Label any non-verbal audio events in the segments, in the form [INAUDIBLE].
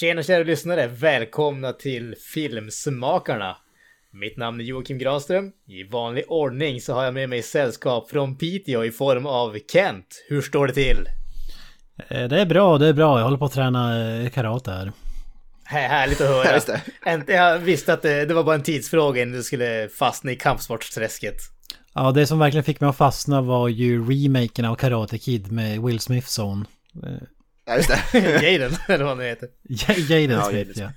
Tjena kära lyssnare! Välkomna till Filmsmakarna! Mitt namn är Joakim Granström. I vanlig ordning så har jag med mig sällskap från Piteå i form av Kent. Hur står det till? Eh, Det är bra, det är bra. Jag håller på att träna eh, karate här. Här, härligt att höra. [LAUGHS] Jag visste att det, det var bara en tidsfråga innan du skulle fastna i kampsportsträsket. Ja, det som verkligen fick mig att fastna var ju remaken av Karate Kid med Will Smiths son. Eh, Ja, just det. [LAUGHS] Jaden, eller vad han heter. Jaden Ja, Smith, ja.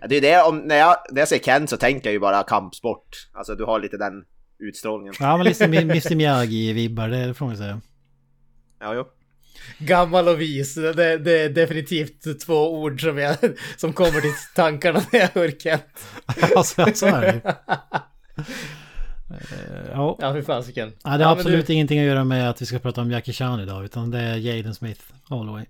Ja, Det är det, om, när, jag, när jag säger Ken så tänker jag ju bara kampsport. Alltså du har lite den utstrålningen. Ja, men lite Mr Miyagi-vibbar, det får man säga. Ja, jo. Gammal och vis. Det, det är definitivt två ord som, jag, som kommer till tankarna när jag hör Kent. Ja, så, är det. Ja, Ja, fy fasiken. Nej, det har Ja, absolut du- ingenting att göra med att vi ska prata om Jackie Chan idag, utan det är Jaden Smith all the way.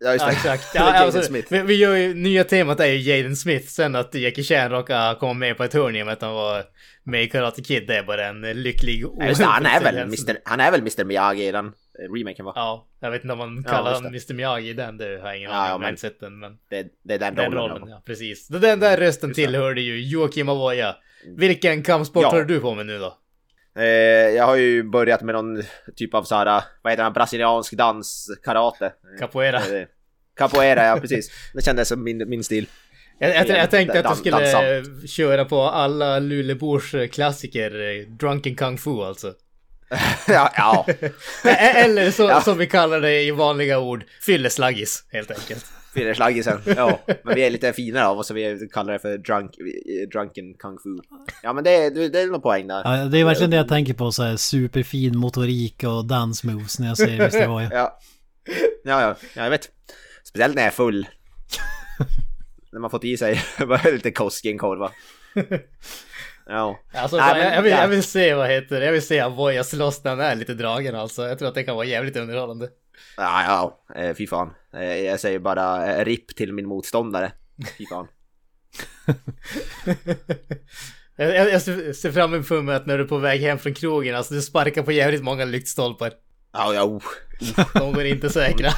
Ja, just Ja, det. exakt. [LAUGHS] Det är Ja, alltså, Smith. vi, vi gör ju, nya temat är ju Jaden Smith. Sen att Jackie Chan råkar komma med på ett hörn i och med att han var med i Karate Kid. Det är bara en lycklig Ja, just det. Han är [LAUGHS] väl. Mr. Han är väl Mr. Miyagi i den eh, remaken va? Ja, jag vet inte om man Ja, kallar honom Mr Miyagi i den. Det har jag ingen Ja, aning ja, om. Jag inte sett den. Men Det, det är den, den rollen. rollen, ja precis. Den där rösten Just det. tillhörde ju Joakim Avoya. Vilken kampsport Ja. håller du på med nu då? Eh, jag har ju börjat med någon typ av såhär, vad heter den, brasiliansk dans, karate. Capoeira. Eh, Capoeira, ja precis. Det kändes som min, min stil. Jag, jag, jag tänkte att du skulle köra på alla Luleåbors klassiker, eh, Drunken Kung Fu alltså. [LAUGHS] ja, ja. [LAUGHS] Eller så, Ja. som vi kallar det i vanliga ord, fylleslaggis helt enkelt. Fillerslaggisen. Ja, men vi är lite finare av oss så vi kallar det för drunk, drunken kung fu. Ja men det, är- det är nog poäng där. Ja, det är verkligen det jag tänker på, så här superfin motorik och dansmoves när jag säger Mr Avoya. Ja. ja, ja, ja, jag vet. Speciellt när jag är full. när man fått i sig [LAUGHS] bara lite Koskenkorva. Ja. Alltså, Nej, så, men- jag, jag, vill, ja. jag vill se vad heter det, jag vill se Avoya slåss när han är lite dragen alltså. Jag tror att det kan vara jävligt underhållande. Ja, ja, eh, fy fan. Eh, Jag säger bara eh, RIP till min motståndare. Fy fan. [LAUGHS] Jag, ser fram emot att när du är på väg hem från krogen, alltså du sparkar på jävligt många lyktstolpar. Ja, ja, oh. De går inte säkra.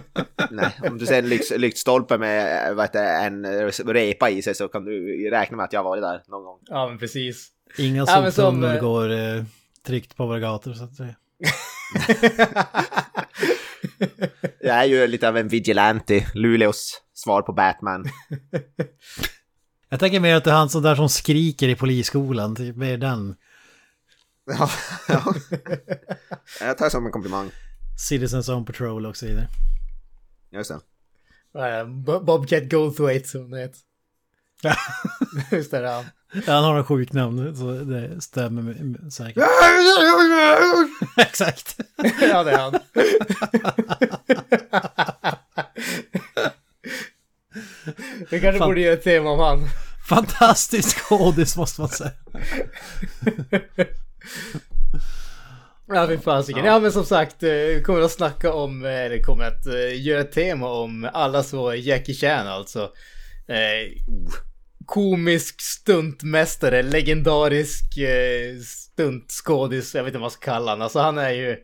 [LAUGHS] Nej, om du ser en lyx, lyktstolpe med det, en repa i sig så kan du räkna med att jag har varit där någon gång. Ja men precis. Inga Ja, som, går eh, tryggt på våra gator så att säga. [LAUGHS] [LAUGHS] Jag är ju lite av en vigilante, Luleås svar på Batman. Jag tänker mer att det är han som där som skriker i polisskolan, typ mer den. Ja, ja. Jag tar det som en komplimang. Citizens on Patrol och så vidare. Just det. Bo- Bobcat Goldthwait som det heter. Ja. [LAUGHS] Just det, ja. Han har en sjuk namn, så det stämmer säkert. [LAUGHS] Exakt. Ja, det är han. Vi kanske Fan. borde göra ett tema om han. Fantastisk skådis måste man säga. Ja, fy fasiken. Ja, men som sagt, eh, vi kommer att snacka om, eh, eller kommer att eh, göra ett tema om alla så Jackie Chan alltså. Eh, komisk stuntmästare, legendarisk eh, stuntskådis, jag vet inte vad man ska kalla honom. Alltså han är ju,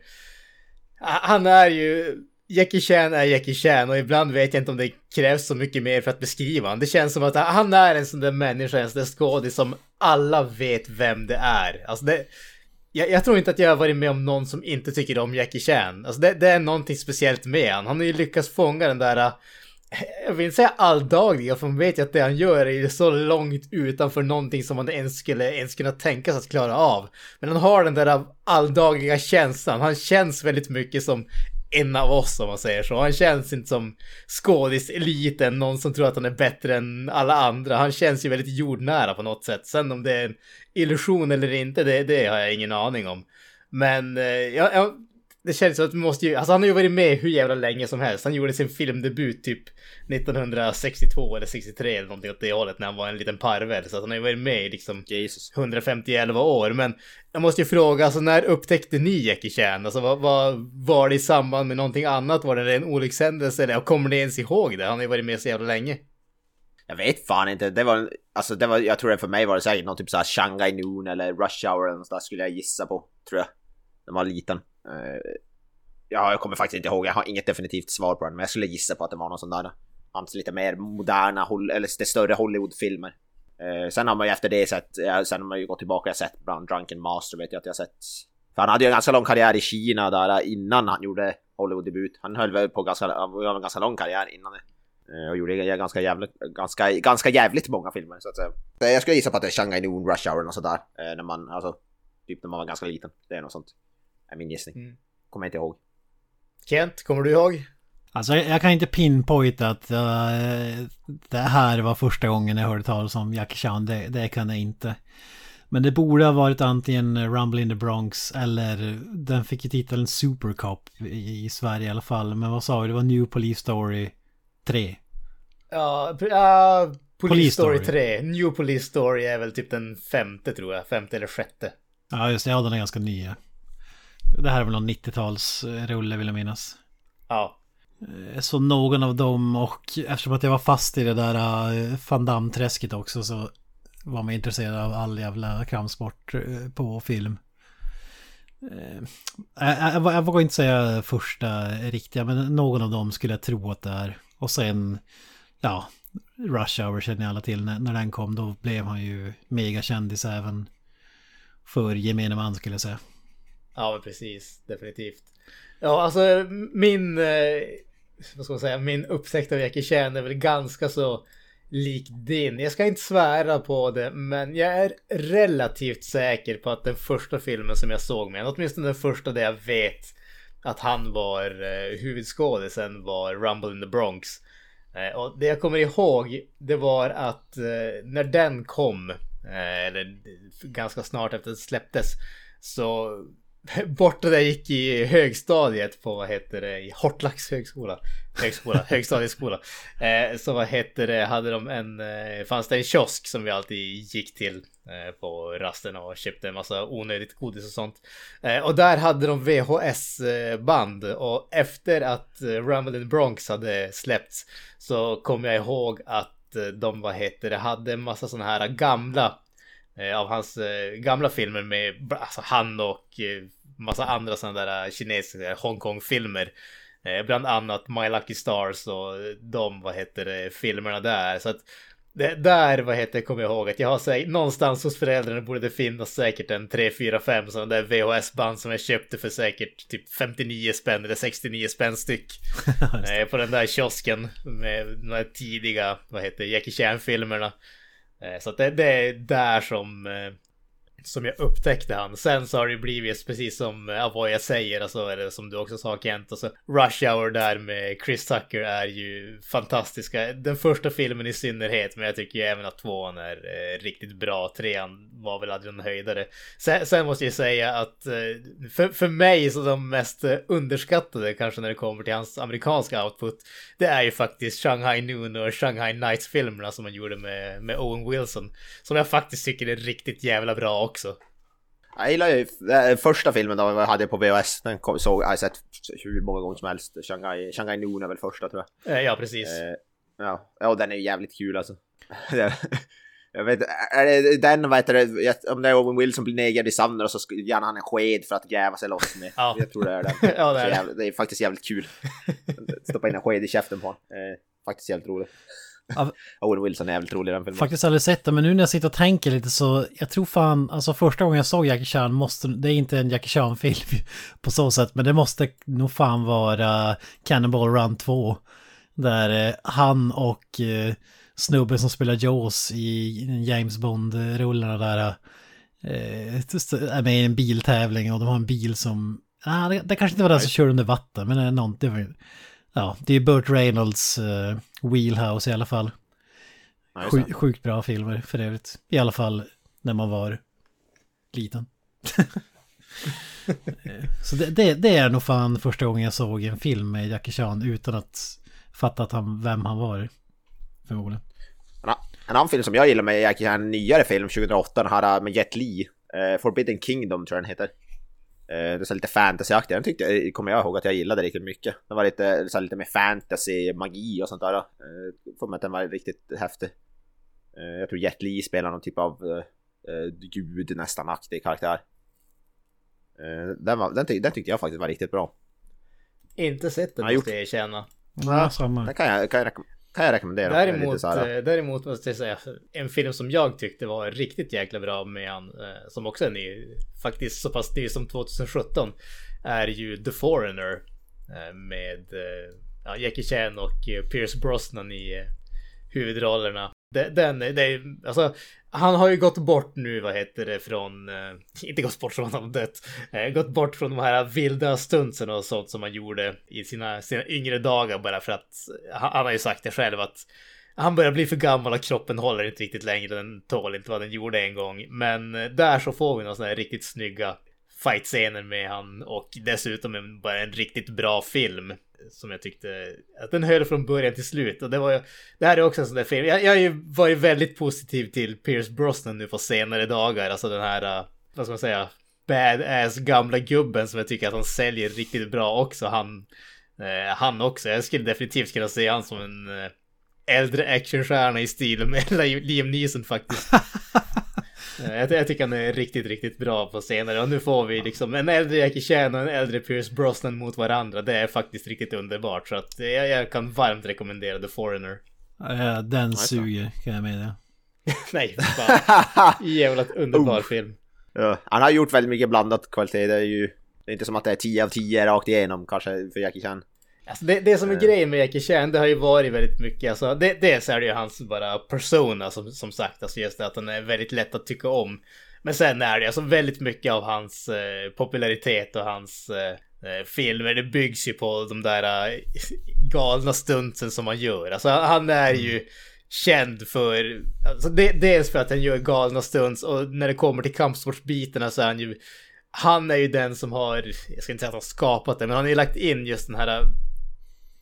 han är ju, Jackie Chan är Jackie Chan och ibland vet jag inte om det krävs så mycket mer för att beskriva honom. Det känns som att han är en sån där människa, en sån där skådis som alla vet vem det är. Alltså det, jag, jag tror inte att jag har varit med om någon som inte tycker om Jackie Chan. Alltså det, det är någonting speciellt med honom. Han har ju lyckats fånga den där, jag vill inte säga alldagliga, för man vet ju att det han gör är ju så långt utanför någonting som man ens skulle ens kunna tänka sig att klara av. Men han har den där alldagliga känslan. Han känns väldigt mycket som en av oss om man säger så. Han känns inte som skådiseliten, någon som tror att han är bättre än alla andra. Han känns ju väldigt jordnära på något sätt. Sen om det är en illusion eller inte, det, det har jag ingen aning om. Men eh, jag ja, det känns som att man måste ju, alltså han har ju varit med hur jävla länge som helst. Han gjorde sin filmdebut typ 1962 eller 63 eller någonting åt det hållet när han var en liten parvel. Så att han har ju varit med i liksom Jesus. 151 år. Men jag måste ju fråga, alltså när upptäckte ni Jackie Chan? Alltså vad, vad var det i samband med någonting annat? Var det en olyckshändelse eller och kommer ni ens ihåg det? Han har ju varit med så jävla länge. Jag vet fan inte. Det var, alltså det var, jag tror det för mig var det säkert någon typ såhär Shanghai Noon eller Rush Hour eller något sånt där skulle jag gissa på. Tror jag. När man var liten. Eh, ja, jag kommer faktiskt inte ihåg. Jag har inget definitivt svar på den. Men jag skulle gissa på att det var någon sån där. Hans lite mer moderna, eller lite större Hollywoodfilmer. Eh, sen har man ju efter det sett, uh, sen har man ju gått tillbaka och sett bland Drunken Master vet jag att jag sett. För han hade ju en ganska lång karriär i Kina där eh, innan han gjorde Hollywood-debut. Han höll väl på ganska, en ganska lång karriär innan det. Eh, och gjorde ganska jävligt, ganska, ganska jävligt många filmer så att säga. Jag skulle gissa på att det är Shanghai Noon, Rush Hour och sådär. När man, alltså, typ när man var ganska liten. Det är något sånt. Är min gissning. Mm. Kommer jag inte ihåg. Kent, kommer du ihåg? Alltså jag kan inte pinpointa att uh, det här var första gången jag hörde talas om Jackie Chan. Det, det kan jag inte. Men det borde ha varit antingen Rumble in the Bronx eller den fick ju titeln Super Cop i, i Sverige i alla fall. Men vad sa vi? Det var New Police Story 3. Ja, uh, Police, Police Story, Story 3. New Police Story är väl typ den femte tror jag. Femte eller sjätte. Ja, just det. Ja, den är ganska ny. Det här är väl någon 90-talsrulle vill jag minnas. Ja. Eh, så någon av dem och eftersom att jag var fast i det där uh, Van Damme-träsket också så var man intresserad av all jävla kampsport uh, på film. Uh, jag, jag, jag vågar inte säga första riktiga men någon av dem skulle jag tro att det är. Och sen, ja, Rush Hour känner alla till när, när den kom. Då blev han ju megakändis även för gemene man skulle jag säga. Ja, men precis. Definitivt. Ja, alltså min... Eh, vad ska man säga? Min upptäckt av Jackie Chan är väl ganska så lik din. Jag ska inte svära på det, men jag är relativt säker på att den första filmen som jag såg med, åtminstone den första där jag vet att han var eh, huvudskådisen var Rumble in the Bronx. Eh, och det jag kommer ihåg, det var att eh, när den kom, eh, eller ganska snart efter att den släpptes, så [LAUGHS] borta där jag gick i högstadiet på, vad heter det, i Hortlax högskola. Högskola, [LAUGHS] högstadieskola. Eh, så vad heter det, hade de en, eh, fanns det en kiosk som vi alltid gick till eh, på rasten och köpte en massa onödigt godis och sånt. Eh, och där hade de VHS-band och efter att Rumble in Bronx hade släppts så kom jag ihåg att de, vad heter det, hade en massa sådana här gamla av hans gamla filmer med alltså, han och massa andra sådana där kinesiska Hongkong-filmer. Eh, bland annat My Lucky Stars och de, vad heter det, filmerna där. Så att det, där, vad heter kommer jag ihåg att jag har säkert någonstans hos föräldrarna borde det finnas säkert en 3, 4, 5 sådana där VHS-band som jag köpte för säkert typ 59 spänn eller 69 spänn styck. [LAUGHS] eh, på den där kiosken med de här tidiga, vad heter det, Jackie Chan-filmerna. Eh, så att det, det, är där som eh, som jag upptäckte han. Sen så har det blivit precis som Avoya säger, alltså, eller som du också sa Kent, alltså Rush Hour där med Chris Tucker är ju fantastiska. Den första filmen i synnerhet, men jag tycker ju även att tvåan är eh, riktigt bra. Trean var väl aldrig en höjdare. Sen, sen, måste jag säga att eh, för, för mig så de mest eh, underskattade kanske när det kommer till hans amerikanska output, det är ju faktiskt Shanghai Noon och Shanghai Nights filmerna som han gjorde med, med Owen Wilson. Som jag faktiskt tycker är riktigt jävla bra också. Jag gillar ju första filmen då, jag hade på VHS. Den kom, såg, jag har sett hur många gånger som helst. Shanghai, Shanghai Noon är väl första tror jag. Eh, ja, precis. Eh, ja, ja, den är jävligt kul alltså. [LAUGHS] jag vet är det den, vad heter det, om det är Owen Wilson blir neggad i sanden och så ger han en sked för att gräva sig loss med. Ja. Jag tror det är den. [LAUGHS] ja, det är, jävligt, det är faktiskt jävligt kul. [LAUGHS] Stoppa in en sked i käften på honom. Eh, faktiskt jävligt roligt. [LAUGHS] Owen Wilson är jävligt rolig i den filmen. Faktiskt aldrig sett det, men nu när jag sitter och tänker lite så, jag tror fan, alltså första gången jag såg Jackie Chan måste, det är inte en Jackie Chan-film [LAUGHS] på så sätt, men det måste nog fan vara Cannonball Run 2. Där eh, han och eh, snubben som spelar Jaws i James Bond-rullarna där eh, är med i en biltävling och de har en bil som, ah, det, det kanske inte var den som kör under vatten, men det är något, det var, ja, det är Burt Reynolds uh, Wheelhouse i alla fall. Sjuk, sjukt bra filmer för övrigt. I alla fall när man var liten. [LAUGHS] Så det, det, det, är nog fan första gången jag såg en film med Jackie Chan utan att fatta att han, vem han var. Förmodligen. En annan film som jag gillar med Jackie Chan, en nyare film 2008, den här med Jet Li. Uh, Forbidden Kingdom tror jag den heter. Uh, det är så lite fantasyaktig, den tyckte jag, kommer jag ihåg att jag gillade riktigt mycket. Den var lite, så lite mer fantasy, magi och sånt där. Uh, får mig att den var riktigt häftig. Uh, jag tror Jet Li spelar någon typ av uh, gud nästan aktig karaktär. Den, var, den, tyck, den tyckte jag faktiskt var riktigt bra. Inte sett den måste jag erkänna. Ja, samma. Den kan jag, kan jag kan jag rekommendera. Däremot, däremot måste jag säga en film som jag tyckte var riktigt jäkla bra med han, som också är ny, faktiskt så pass ny som 2017, är ju The Foreigner med ja, Jackie Chan och Pierce Brosnan i huvudrollerna. Den, det, alltså, han har ju gått bort nu, vad heter det, från... Eh, [LAUGHS] inte gått bort från han dött. Eh, gått bort från de här vilda stuntsen och sånt som han gjorde i sina, sina yngre dagar bara för att... Han, han har ju sagt det själv att han börjar bli för gammal och kroppen håller inte riktigt längre. Den tål inte vad den gjorde en gång. Men där så får vi några sådana här riktigt snygga fightscener med han och dessutom en, bara en riktigt bra film som jag tyckte att den höll från början till slut. Och det var ju, det här är också en sån där film. Jag, jag var ju väldigt positiv till Pierce Brosnan nu på senare dagar. Alltså den här, eh, vad ska man säga, badass gamla gubben som jag tycker att han säljer riktigt bra också. Han, eh, han också. Jag skulle definitivt kunna se han som en eh, äldre actionstjärna i stil med [LAUGHS] Liam Neeson faktiskt. [LAUGHS] Jag, jag, tycker han är riktigt, riktigt bra på senare och nu får vi liksom en äldre Jackie Chan och en äldre Pierce Brosnan mot varandra. Det är faktiskt riktigt underbart så att jag, jag kan varmt rekommendera The Foreigner. Ja, den suger kan jag meddela. [LAUGHS] Nej, fan. Jävligt underbar [LAUGHS] film. Ja, han har gjort väldigt mycket blandat kvalitet. Det är ju det är inte som att det är 10 av 10 rakt igenom kanske för Jackie Chan. Alltså det, det som är uh. grejen med Jackie Chan, det har ju varit väldigt mycket, alltså det, dels är det ju hans bara persona som, som sagt, alltså just det att han är väldigt lätt att tycka om. Men sen är det alltså väldigt mycket av hans eh, popularitet och hans eh, eh filmer, det byggs ju på de där eh, galna stuntsen som han gör. Alltså han är ju mm. känd för, alltså det, dels för att han gör galna stunts och när det kommer till kampsportsbitarna så är han ju han är ju den som har, jag ska inte säga att han skapat det, men han har ju lagt in just den här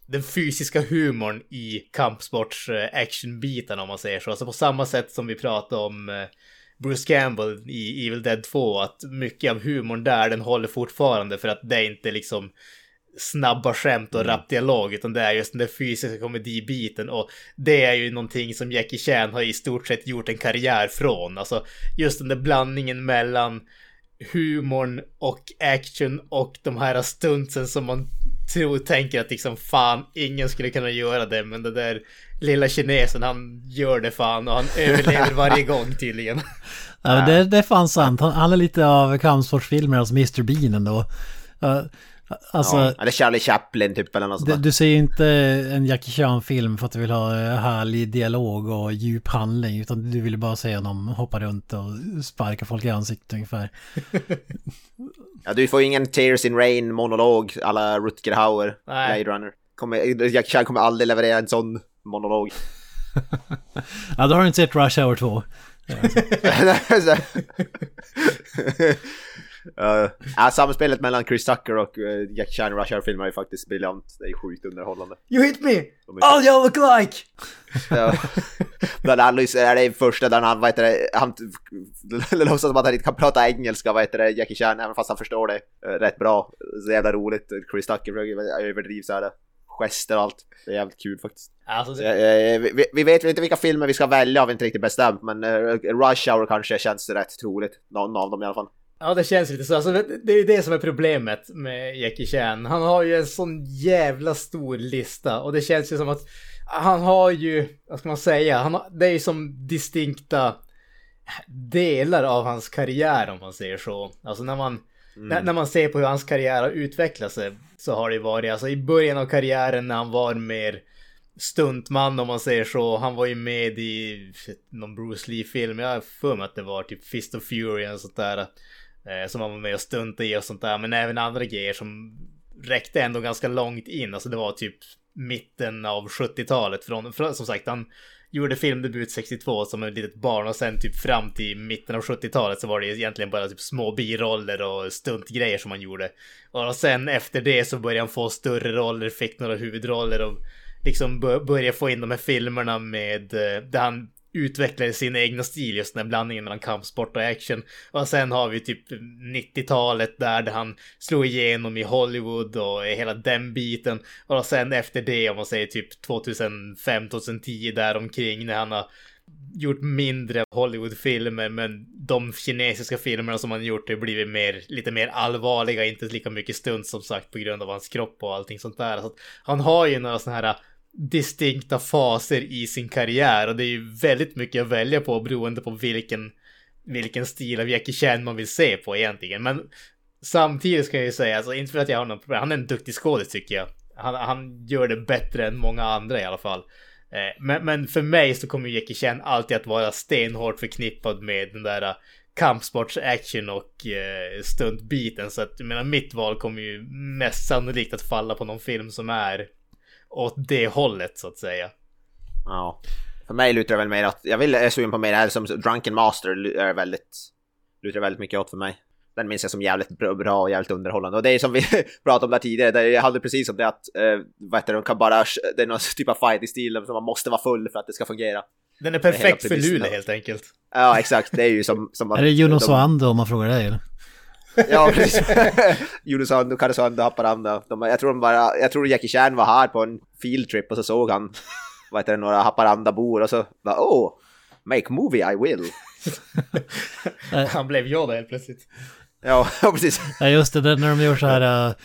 den fysiska humorn i kampsports eh, actionbiten om man säger så. Alltså på samma sätt som vi pratade om eh, Bruce Campbell i Evil Dead 2, att mycket av humorn där den håller fortfarande för att det är inte liksom snabba skämt och mm. rap dialog utan det är just den där fysiska komedibiten och det är ju någonting som Jackie Chan har i stort sett gjort en karriär från. Alltså just den där blandningen mellan humorn och action och de här stuntsen som man tror, tänker att liksom fan, ingen skulle kunna göra det, men den där lilla kinesen han gör det fan och han överlever varje [LAUGHS] gång tydligen. Ja, det, det är fan sant. Han, han är lite av kampsportsfilmer, alltså Mr Bean ändå. Uh, Alltså, ja, eller Charlie Chaplin typ eller något sånt Du ser ju inte en Jackie Chan-film för att du vill ha härlig dialog och djup handling. Utan du vill bara se honom hoppa runt och sparka folk i ansiktet ungefär. [LAUGHS] ja, du får ingen Tears in Rain monolog alla Rutger Hauer, Nej. Blade Runner. Kommer, Jackie Chan kommer aldrig leverera en sån monolog. [LAUGHS] ja, då har du inte sett Rush Hour 2. [LAUGHS] Uh, samspelet mellan Chris Tucker och uh, Jack Chan i Rush Hour-filmer är faktiskt briljant. Det är sjukt underhållande. You hit me! All you look like! ja. [LAUGHS] Bland annat är det första där han, vad heter det, han [LAUGHS] låtsas som att han inte kan prata engelska, vad heter det, Jackie Chan, även fast han förstår det uh, rätt bra. Så jävla roligt. Chris Tucker överdriver så här gester och allt. Det är jävligt kul faktiskt. Alltså, så, eh, vi, vi, vet väl inte vilka filmer vi ska välja, har vi inte riktigt bestämt, men eh, Rush Hour kanske känns rätt troligt. Någon av dem i alla fall. Ja, det känns lite så. Alltså, det är ju det som är problemet med Jackie Chan. Han har ju en sån jävla stor lista och det känns ju som att han har ju, vad ska man säga, han har, det är ju som distinkta delar av hans karriär om man säger så. Alltså när man, mm. när, när, man ser på hur hans karriär har utvecklat sig så har det varit, alltså i början av karriären när han var mer stuntman om man säger så. Han var ju med i någon Bruce Lee-film, jag har för mig att det var typ Fist of Fury och sånt där. Eh, som han var med och stuntade i och sånt där. Men även andra grejer som räckte ändå ganska långt in. Alltså det var typ mitten av 70-talet. Från, från, som sagt, han gjorde filmdebut 62 som ett litet barn och sen typ fram till mitten av 70-talet så var det egentligen bara typ små biroller och stuntgrejer som han gjorde. Och sen efter det så började han få större roller, fick några huvudroller och liksom började få in de här filmerna med eh, där han utvecklade sin egna stil, just den här blandningen mellan kampsport och action. Och sen har vi typ 90-talet där, där han slog igenom i Hollywood och hela den biten. Och sen efter det, om man säger typ 2005-2010 där omkring när han har gjort mindre Hollywoodfilmer men de kinesiska filmerna som han gjort har blivit mer, lite mer allvarliga, inte lika mycket stunt som sagt på grund av hans kropp och allting sånt där. Så han har ju några sådana här distinkta faser i sin karriär och det är ju väldigt mycket att välja på beroende på vilken, vilken stil av Jackie Chan man vill se på egentligen. Men samtidigt ska jag ju säga, alltså inte för att jag har något problem, han är en duktig skådis tycker jag. Han, han gör det bättre än många andra i alla fall. Eh, men, men för mig så kommer Jackie Chan alltid att vara stenhårt förknippad med den där eh, kampsports action och eh, stuntbiten. Så att jag menar mitt val kommer ju mest sannolikt att falla på någon film som är åt det hållet så att säga. Ja. För mig lutar det väl mer att, jag vill, jag är sugen på mer det här som Drunken Master är väldigt, lutar väldigt mycket åt för mig. Den minns jag som jävligt bra och jävligt underhållande. Och det är som vi [LAUGHS] pratade om där tidigare, där jag hade precis om det att, eh, vad heter det, de kan bara, det är någon [LAUGHS] typ av fighting-stil som man måste vara full för att det ska fungera. Den är perfekt för Luleå helt enkelt. Ja, exakt. Det är ju som... som är det Juno Soando om man frågar dig eller? [LAUGHS] ja, precis. [LAUGHS] Junosondo, Karesondo, Haparanda. De, jag tror de bara, jag tror Jackie Chan var här på en fieldtrip och så såg han, vad heter det, några Haparanda-bor och så bara oh, make movie I will. [LAUGHS] han blev Yoda helt plötsligt. Ja, precis. Ja, just det, när de gör så här...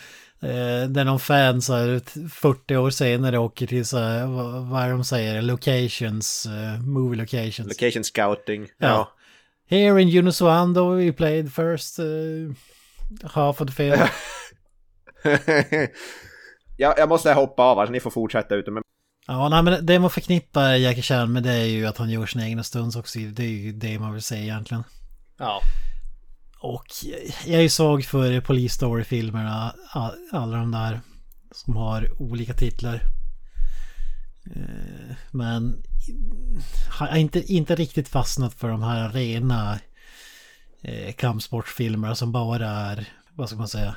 Uh, där någon fan så här 40 år senare åker till så här, vad, vad är de säger, locations, uh, movie locations. Location scouting. Ja. ja. Here in Uniswando we played first uh, half of the film. [LAUGHS] ja, jag måste hoppa av, alltså ni får fortsätta ute med Ja, nej, men det man förknippar Jackie Chan med det är ju att han gör sina egna stunts också. Det är ju det man vill säga egentligen. Ja. Och jag är ju svag för Police Story-filmerna. Alla de där som har olika titlar. Eh, men har inte, inte riktigt fastnat för de här rena eh, kampsportfilmerna som bara är, vad ska man säga,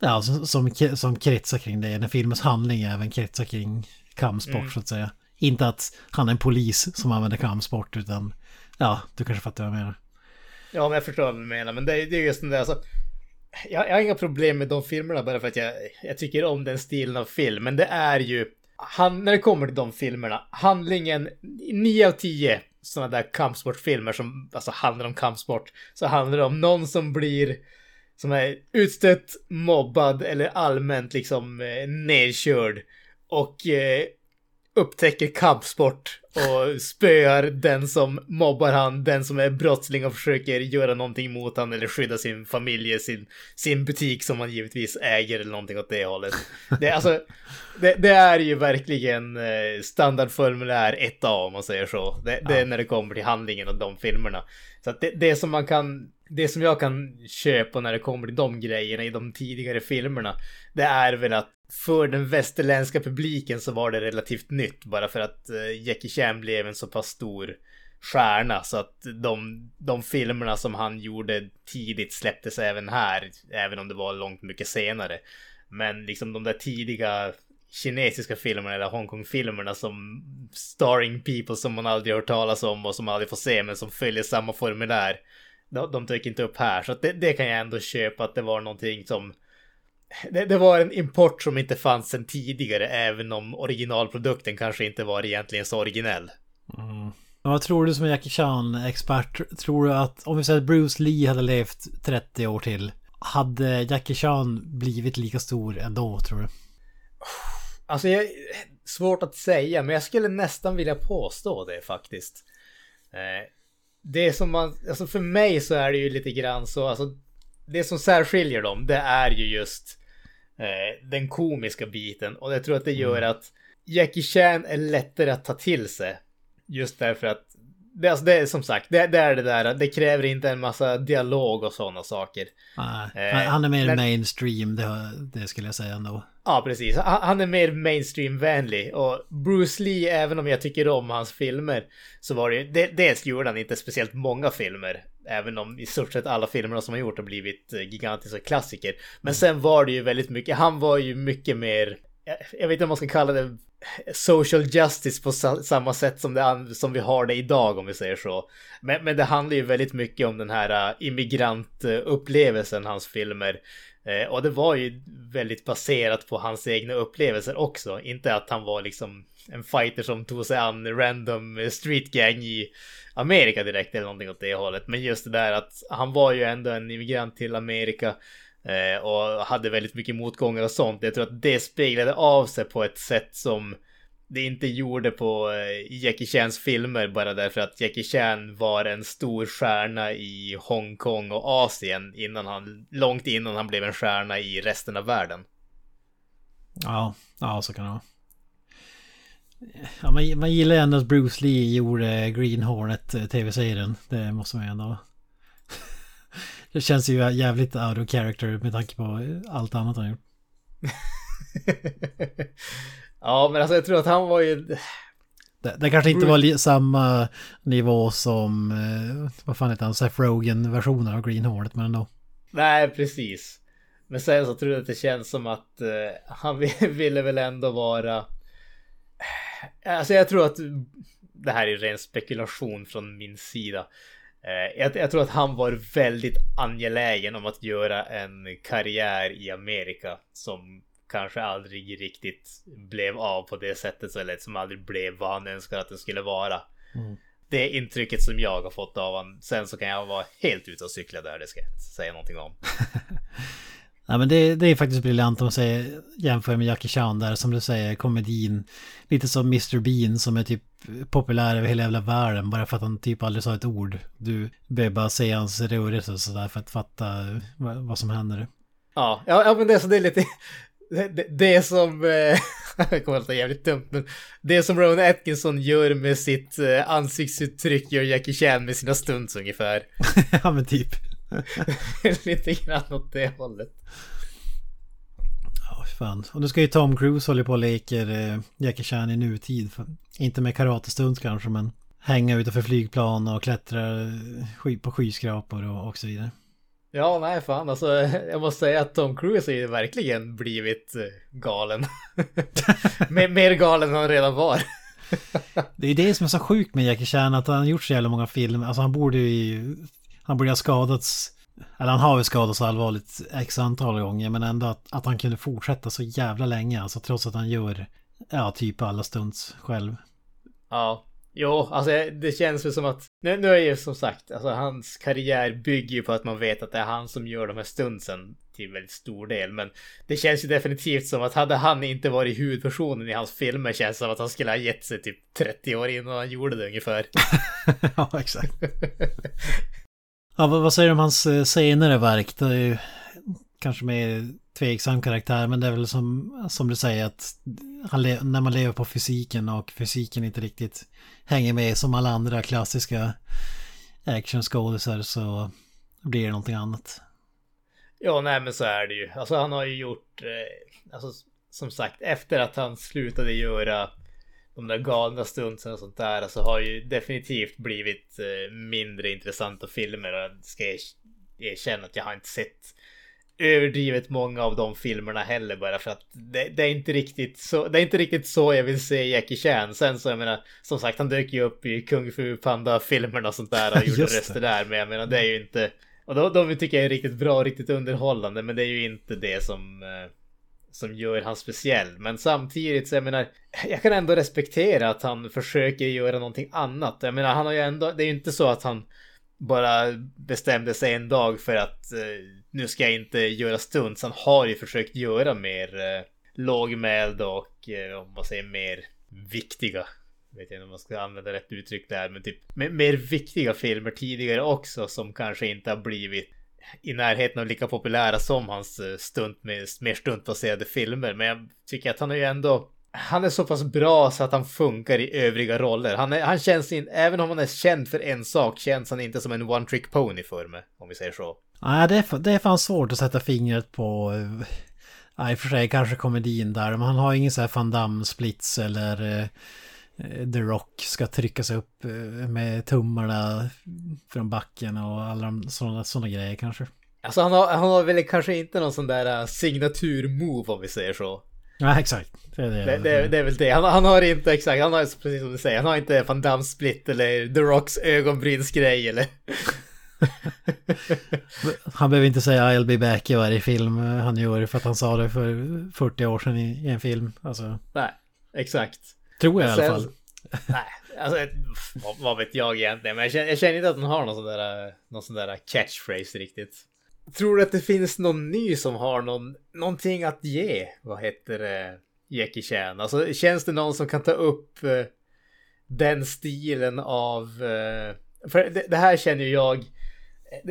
ja, som, som, som kretsar kring det. När filmens handling även kretsar kring kampsport mm. så att säga. Inte att han är en polis som använder kampsport utan, ja, du kanske fattar vad jag menar. Ja, men jag förstår vad du menar, men det, det är just den där, alltså, jag, jag har inga problem med de filmerna bara för att jag, jag tycker om den stilen av film, men det är ju han, när det kommer till de filmerna, handlingen, 9 av 10 sådana där kampsportfilmer som alltså handlar om kampsport, så handlar det om någon som blir som är utstött, mobbad eller allmänt liksom eh, nedkörd. Och eh, upptäcker kampsport och spöar den som mobbar han, den som är brottsling och försöker göra någonting mot han eller skydda sin familj, sin, sin butik som han givetvis äger eller någonting åt det hållet. Det, alltså, det, det är ju verkligen eh, standardformulär 1A om man säger så. Det, det är när det kommer till handlingen och de filmerna. Så att det, det som man kan det som jag kan köpa när det kommer till de grejerna i de tidigare filmerna, det är väl att för den västerländska publiken så var det relativt nytt bara för att uh, Jackie Chan blev en så pass stor stjärna så att de, de filmerna som han gjorde tidigt släpptes även här, även om det var långt mycket senare. Men liksom de där tidiga kinesiska filmerna eller Hongkong-filmerna som starring people som man aldrig hört talas om och som man aldrig får se men som följer samma formulär. De, de dyker inte upp här så det, det, kan jag ändå köpa att det var någonting som det, det, var en import som inte fanns sedan tidigare, även om originalprodukten kanske inte var egentligen så originell. Mm. Vad tror du som Jackie Chan-expert? Tror du att om vi säger att Bruce Lee hade levt 30 år till, hade Jackie Chan blivit lika stor ändå, tror du? Alltså, jag, svårt att säga, men jag skulle nästan vilja påstå det faktiskt. Eh, det som man, alltså för mig så är det ju lite grann så, alltså det som särskiljer dem, det är ju just eh, den komiska biten. Och jag tror att det gör mm. att Jackie Chan är lättare att ta till sig. Just därför att det, alltså det är som sagt, det, det, är det där, det kräver inte en massa dialog och sådana saker. Nej, eh, han är mer men, mainstream, det, det skulle jag säga ändå. Ja, precis. Han, är mer mainstream-vänlig och Bruce Lee, även om jag tycker om hans filmer, så var det ju, det, dels gjorde han inte speciellt många filmer, även om i stort sett alla filmerna som han gjort har blivit eh, gigantiska klassiker. Men sen var det ju väldigt mycket, han var ju mycket mer, jag, vet inte om man ska kalla det social justice på sa samma sätt som, det, som vi har det idag om vi säger så. Men, men det handlar ju väldigt mycket om den här uh, immigrantupplevelsen, hans filmer. Eh, och det var ju väldigt baserat på hans egna upplevelser också. Inte att han var liksom en fighter som tog sig an random street gang i Amerika direkt eller någonting åt det hållet. Men just det där att han var ju ändå en immigrant till Amerika. Eh, och hade väldigt mycket motgångar och sånt. Jag tror att det speglade av sig på ett sätt som det inte gjorde på eh, Jackie Chans filmer bara därför att Jackie Chan var en stor stjärna i Hongkong och Asien innan han, långt innan han blev en stjärna i resten av världen. Ja, ja så kan det vara. Ja, man, man gillar ändå att Bruce Lee gjorde Green Hornet eh, tv-serien. Det måste man ju ändå... [LAUGHS] det känns ju jävligt out of character med tanke på allt annat han gjort. [LAUGHS] Ja, men alltså jag tror att han var ju... Det, det kanske inte var samma nivå som, eh, vad fan heter han, Seth Rogen-versionen av Green Hornet, men ändå. Nej, precis. Men sen så tror jag att det känns som att eh, han [LAUGHS] ville väl ändå vara... Alltså jag tror att det här är ren spekulation från min sida. Eh, jag, jag, tror att han var väldigt angelägen om att göra en karriär i Amerika som kanske aldrig riktigt blev av på det sättet. Eller som aldrig blev vad han önskade att den skulle vara. Mm. Det är intrycket som jag har fått av honom. Sen så kan jag vara helt ute och cykla där, det ska jag inte säga någonting om. [LAUGHS] Ja, men det, det, är faktiskt briljant om man säger, jämför med Jackie Chan där som du säger, komedin. Lite som Mr Bean som är typ populär över hela jävla världen bara för att han typ aldrig sa ett ord. Du behöver bara se hans rörelse och sådär för att fatta vad, vad som händer. Ja, ja, men det, så det är lite, det, det som, eh, [LAUGHS] det kommer att låta jävligt dumt, men det som Rowan Atkinson gör med sitt eh, ansiktsuttryck gör Jackie Chan med sina stunts ungefär. [LAUGHS] ja men typ. [LAUGHS] Lite grann åt det hållet. Ja, fan. Och nu ska ju Tom Cruise hålla på och leker eh, Jackie Chan i nutid. Inte med karatestunt kanske, men hänga utanför flygplan och klättra eh, på skyskrapor och, och så vidare. Ja, nej fan alltså. [LAUGHS] Jag måste säga att Tom Cruise har ju verkligen blivit eh, galen. [LAUGHS] mer galen än han redan var. [LAUGHS] det är det som är så sjukt med Jackie Chan, att han har gjort så jävla många filmer. Alltså han borde ju... Han borde ha skadats... Eller han har ju skadats allvarligt x antal gånger, men ändå att, att han kunde fortsätta så jävla länge. Alltså trots att han gör, ja, typ alla stunts själv. Ja, Jo, alltså det känns väl som att, nu, nu är ju som sagt, alltså hans karriär bygger ju på att man vet att det är han som gör de här stunsen till väldigt stor del. Men det känns ju definitivt som att hade han inte varit huvudpersonen i hans filmer känns det som att han skulle ha gett sig typ 30 år innan han gjorde det ungefär. [LAUGHS] ja, exakt. ja, vad, vad säger du om hans eh, senare verk? Det är ju kanske mer tveksam karaktär, men det är väl som, som du säger att när man lever på fysiken och fysiken inte riktigt hänger med som alla andra klassiska actionskådisar så blir det någonting annat. Ja, nej men så är det ju. Alltså han har ju gjort, eh, alltså som sagt, efter att han slutade göra de där galna stunsen och sånt där, så alltså, har ju definitivt blivit eh, mindre intressanta filmer. Jag ska erkänna att jag har inte sett överdrivet många av de filmerna heller bara för att det, det, är inte riktigt så. Det är inte riktigt så jag vill se Jackie Chan. Sen så jag menar, som sagt, han dök ju upp i Kung Fu Panda filmerna och sånt där och [LAUGHS] gjorde röster där. Men jag menar, det är ju inte. Och de, de tycker jag är riktigt bra och riktigt underhållande, men det är ju inte det som eh, som gör han speciell. Men samtidigt så jag menar, jag kan ändå respektera att han försöker göra någonting annat. Jag menar, han har ju ändå, det är ju inte så att han bara bestämde sig en dag för att eh, nu ska jag inte göra stunts. Han har ju försökt göra mer eh, lågmäld och eh, om man säger mer viktiga. Vet inte om man ska använda rätt uttryck där, men typ mer viktiga filmer tidigare också som kanske inte har blivit i närheten av lika populära som hans eh, stunt med mer stuntbaserade filmer. Men jag tycker att han är ju ändå han är så pass bra så att han funkar i övriga roller. Han, är, han känns inte, även om han är känd för en sak, känns han inte som en one trick pony för mig, om vi säger så. Nej, det är, det är fan svårt att sätta fingret på eh, Ja, i och för sig kanske komedin där, men han har ingen så här Van Damme-splits eller eh, The Rock ska trycka sig upp eh, med tummarna från backen och alla sådana såna grejer kanske. Alltså han har, han har väl kanske inte någon sån där signatur-move om vi säger så. Ja, exakt. Det är, det, det, det är väl det. Han, han, har inte exakt, han har precis som du säger, han har inte Van Damme split eller The Rocks ögonbrynsgrej eller... [LAUGHS] han behöver inte säga I'll be back i varje film han gör för att han sa det för 40 år sedan i, en film. Alltså. Nej, exakt. Tror jag Sen, i alla fall. Nej, alltså vad, vad, vet jag egentligen. Men jag känner, jag känner inte att han har någon sån där, någon sån där catchphrase riktigt. Tror du att det finns någon ny som har någon, någonting att ge? Vad heter det? Jackie Chan. Alltså känns det någon som kan ta upp eh, den stilen av... Eh, för det, det, här känner jag...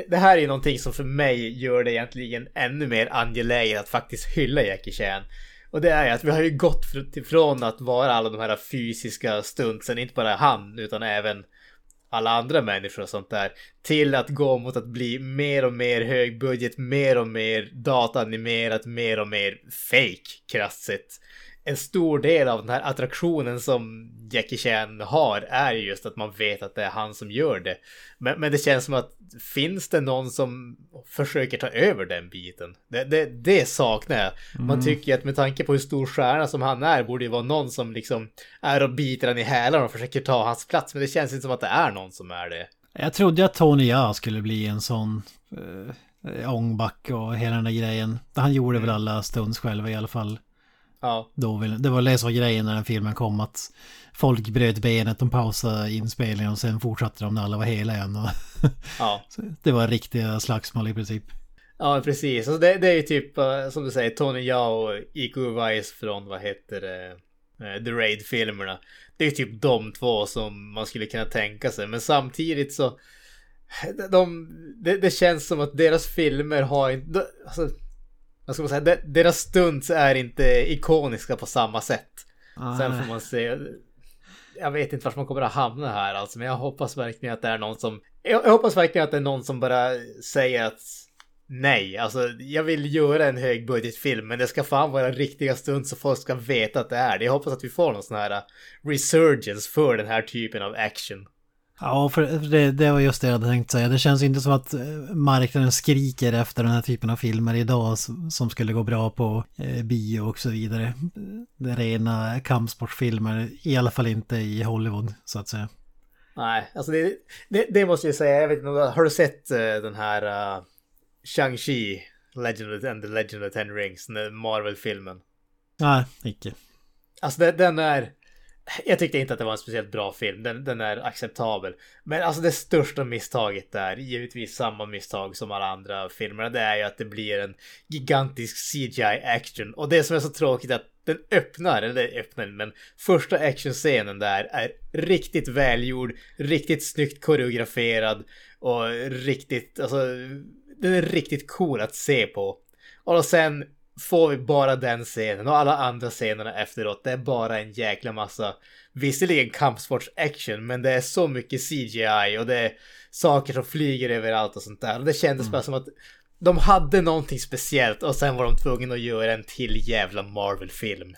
Det, här är någonting som för mig gör det egentligen ännu mer angeläget att faktiskt hylla Jackie Chan. Och det är att vi har ju gått ifrån att vara alla de här fysiska stuntsen, inte bara han utan även alla andra människor och sånt där. Till att gå mot att bli mer och mer högbudget, mer och mer dataanimerat, mer och mer fake krasst sett en stor del av den här attraktionen som Jackie Chan har är just att man vet att det är han som gör det. Men, men det känns som att finns det någon som försöker ta över den biten? Det, det, det saknar jag. Man mm. tycker att med tanke på hur stor stjärna som han är borde det vara någon som liksom är och biter han i hälarna och försöker ta hans plats. Men det känns inte som att det är någon som är det. Jag trodde att Tony Ja skulle bli en sån uh, ångback och hela den där grejen. Han gjorde väl mm. alla stunds själva i alla fall. Ja. Då vill, det var det som var grejen när den filmen kom att folk bröt benet, de pausade inspelningen och sen fortsatte de när alla var hela igen. Och [LAUGHS] ja. det var riktiga slagsmål i princip. Ja, precis. Alltså det, det är ju typ eh, som du säger, Tony Jao och Iko Uwais från, vad heter det, eh, The Raid-filmerna. Det är typ de två som man skulle kunna tänka sig. Men samtidigt så, de, det, det känns som att deras filmer har inte, alltså, vad ska man säga, deras stunts är inte ikoniska på samma sätt. Ah. Sen får man se. Jag vet inte vart man kommer att hamna här alltså, men jag hoppas verkligen att det är någon som... Jag, hoppas verkligen att det är någon som bara säger att nej, alltså jag vill göra en högbudgetfilm, men det ska fan vara riktiga stunts så folk ska veta att det är det. Jag hoppas att vi får någon sån här resurgence för den här typen av action. Ja, för det, det var just det jag hade tänkt säga. Det känns inte som att eh, marknaden skriker efter den här typen av filmer idag som skulle gå bra på eh, bio och så vidare. Det rena kampsportfilmer, i alla fall inte i Hollywood så att säga. Nej, alltså det, det, det måste jag säga. Jag vet inte, har du sett uh, den här uh, Shang-Chi, Legend and the Legend of Ten Rings, Marvel-filmen? Nej, icke. Alltså den är jag tyckte inte att det var en speciellt bra film. Den, den, är acceptabel. Men alltså det största misstaget där, givetvis samma misstag som alla andra filmer, det är ju att det blir en gigantisk CGI-action. Och det som är så tråkigt är att den öppnar, eller öppnar, men första actionscenen där är riktigt välgjord, riktigt snyggt koreograferad och riktigt, alltså den är riktigt cool att se på. Och sen får vi bara den scenen och alla andra scenerna efteråt. Det är bara en jäkla massa, visserligen kampsports-action, men det är så mycket CGI och det är saker som flyger överallt och sånt där. Och det kändes mm. bara som att de hade någonting speciellt och sen var de tvungna att göra en till jävla Marvel-film.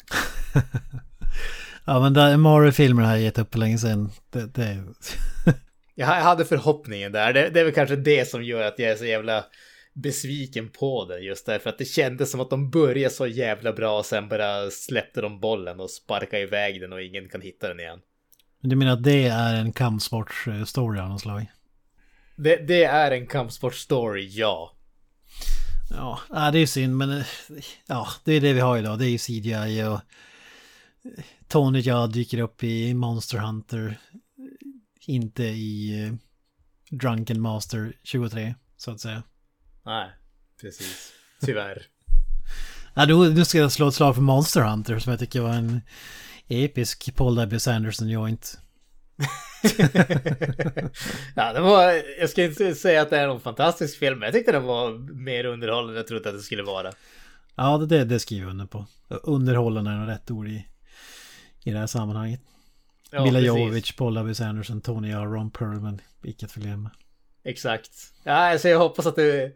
[LAUGHS] ja men Marvel-filmer har jag gett upp länge sedan. Det, det... [LAUGHS] jag hade förhoppningen där. Det, det är väl kanske det som gör att jag är så jävla besviken på det just därför att det kändes som att de började så jävla bra och sen bara släppte de bollen och sparkade iväg den och ingen kan hitta den igen. Du menar att det är en kampsportsstory av något slag? Det, det är en kampsportstory, ja. Ja, det är synd men ja, det är det vi har idag. Det är ju CGI och Tony Jaa dyker upp i Monster Hunter. Inte i eh, Drunken Master 23, så att säga. Nej, precis. Tyvärr. [LAUGHS] ja, då, då ska jag slå ett slag för Monster Hunter som jag tycker var en episk Paul W. Sanderson joint. [LAUGHS] ja, det var, jag ska inte säga att det är någon fantastisk film, men jag tyckte den var mer underhållande än jag trodde att det skulle vara. Ja, det, det skriver jag under på. Underhållande är rätt ord i, i det här sammanhanget. Ja, Mila Jovovich, Paul W. Sanderson, Tony A. Ron Perlman, vilket förglömma. Exakt. Ja, alltså jag hoppas att du... [LAUGHS]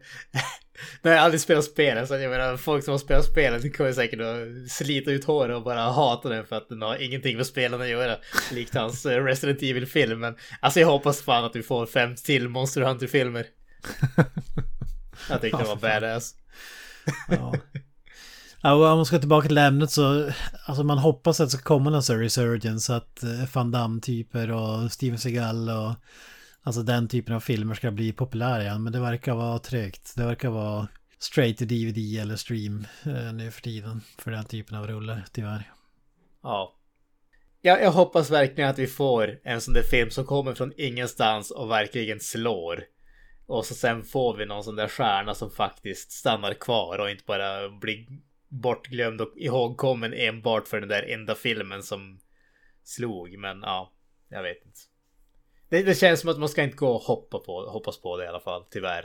Nej, jag aldrig spelat spelen, så jag menar folk som har spelat spelen kommer säkert att slita ut håret och bara hata den för att den har ingenting med spelen att göra. Likt hans eh, Resident Evil-film. Men alltså jag hoppas fan att vi får fem till Monster Hunter-filmer. jag tyckte det var badass. Ja. Ja, om man ska tillbaka till ämnet så, alltså man hoppas att det ska komma någon sån resurgence, att eh, Van Damme-typer och Steven Seagal och alltså den typen av filmer ska bli populär igen. Men det verkar vara trögt. Det verkar vara straight to DVD eller stream eh, nu för tiden för den typen av rullar, tyvärr. Ja. ja. Jag hoppas verkligen att vi får en sån där film som kommer från ingenstans och verkligen slår. Och så sen får vi någon sån där stjärna som faktiskt stannar kvar och inte bara blir bortglömd och ihågkommen enbart för den där enda filmen som slog. Men ja, jag vet inte. Det, det känns som att man ska inte gå och hoppa på, hoppas på det i alla fall, tyvärr.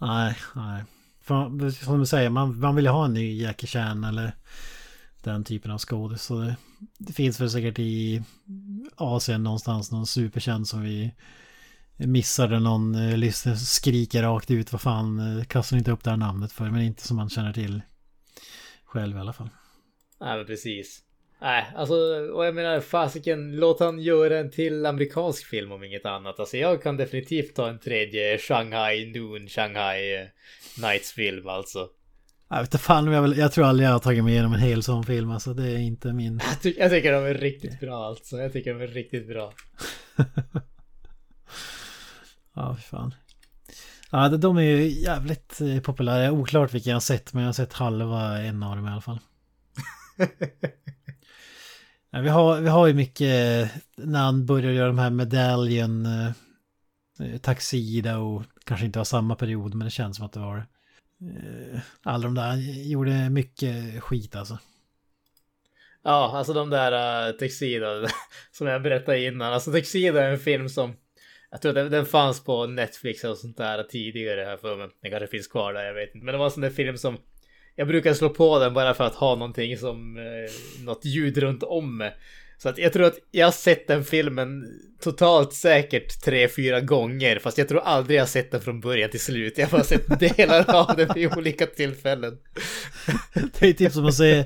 Nej, nej. För, som du säger, man, man vill ju ha en ny Jackie Chan eller den typen av skådis. Så det, det, finns väl säkert i Asien någonstans någon superkänd som vi missade någon eh, lyssnare skriker rakt ut vad fan eh, kastar inte upp det här namnet för men inte som man känner till själv i alla fall. Nej men precis. Nej, alltså och jag menar fasiken låt han göra en till amerikansk film om inget annat. Alltså jag kan definitivt ta en tredje Shanghai Noon Shanghai eh, Nights film alltså. Jag vet inte fan jag, vill, jag tror aldrig jag har tagit mig igenom en hel sån film alltså. Det är inte min... Jag, ty jag tycker de är riktigt bra alltså. Jag tycker de är riktigt bra. [LAUGHS] ja, för fan. Ja, de är ju jävligt eh, populära. Oklart vilka jag har sett, men jag har sett halva en av dem i alla fall. [LAUGHS] ja, vi, har, vi har ju mycket, eh, när han börjar göra de här medaljen, eh, Taxida och kanske inte var samma period, men det känns som att det var det. Eh, alla de där gjorde mycket skit alltså. Ja, alltså de där eh, uh, Texida [LAUGHS] som jag berättade innan. Alltså Texida är en film som jag tror den, den fanns på Netflix och sånt där tidigare här för mig. Den kanske finns kvar där, jag vet inte. Men det var en sån där film som jag brukar slå på den bara för att ha någonting som eh, något ljud runt om mig. Så att jag tror att jag har sett den filmen totalt säkert tre, fyra gånger. Fast jag tror aldrig jag har sett den från början till slut. Jag har bara sett delar av den vid olika tillfällen. [LAUGHS] Det är typ som att se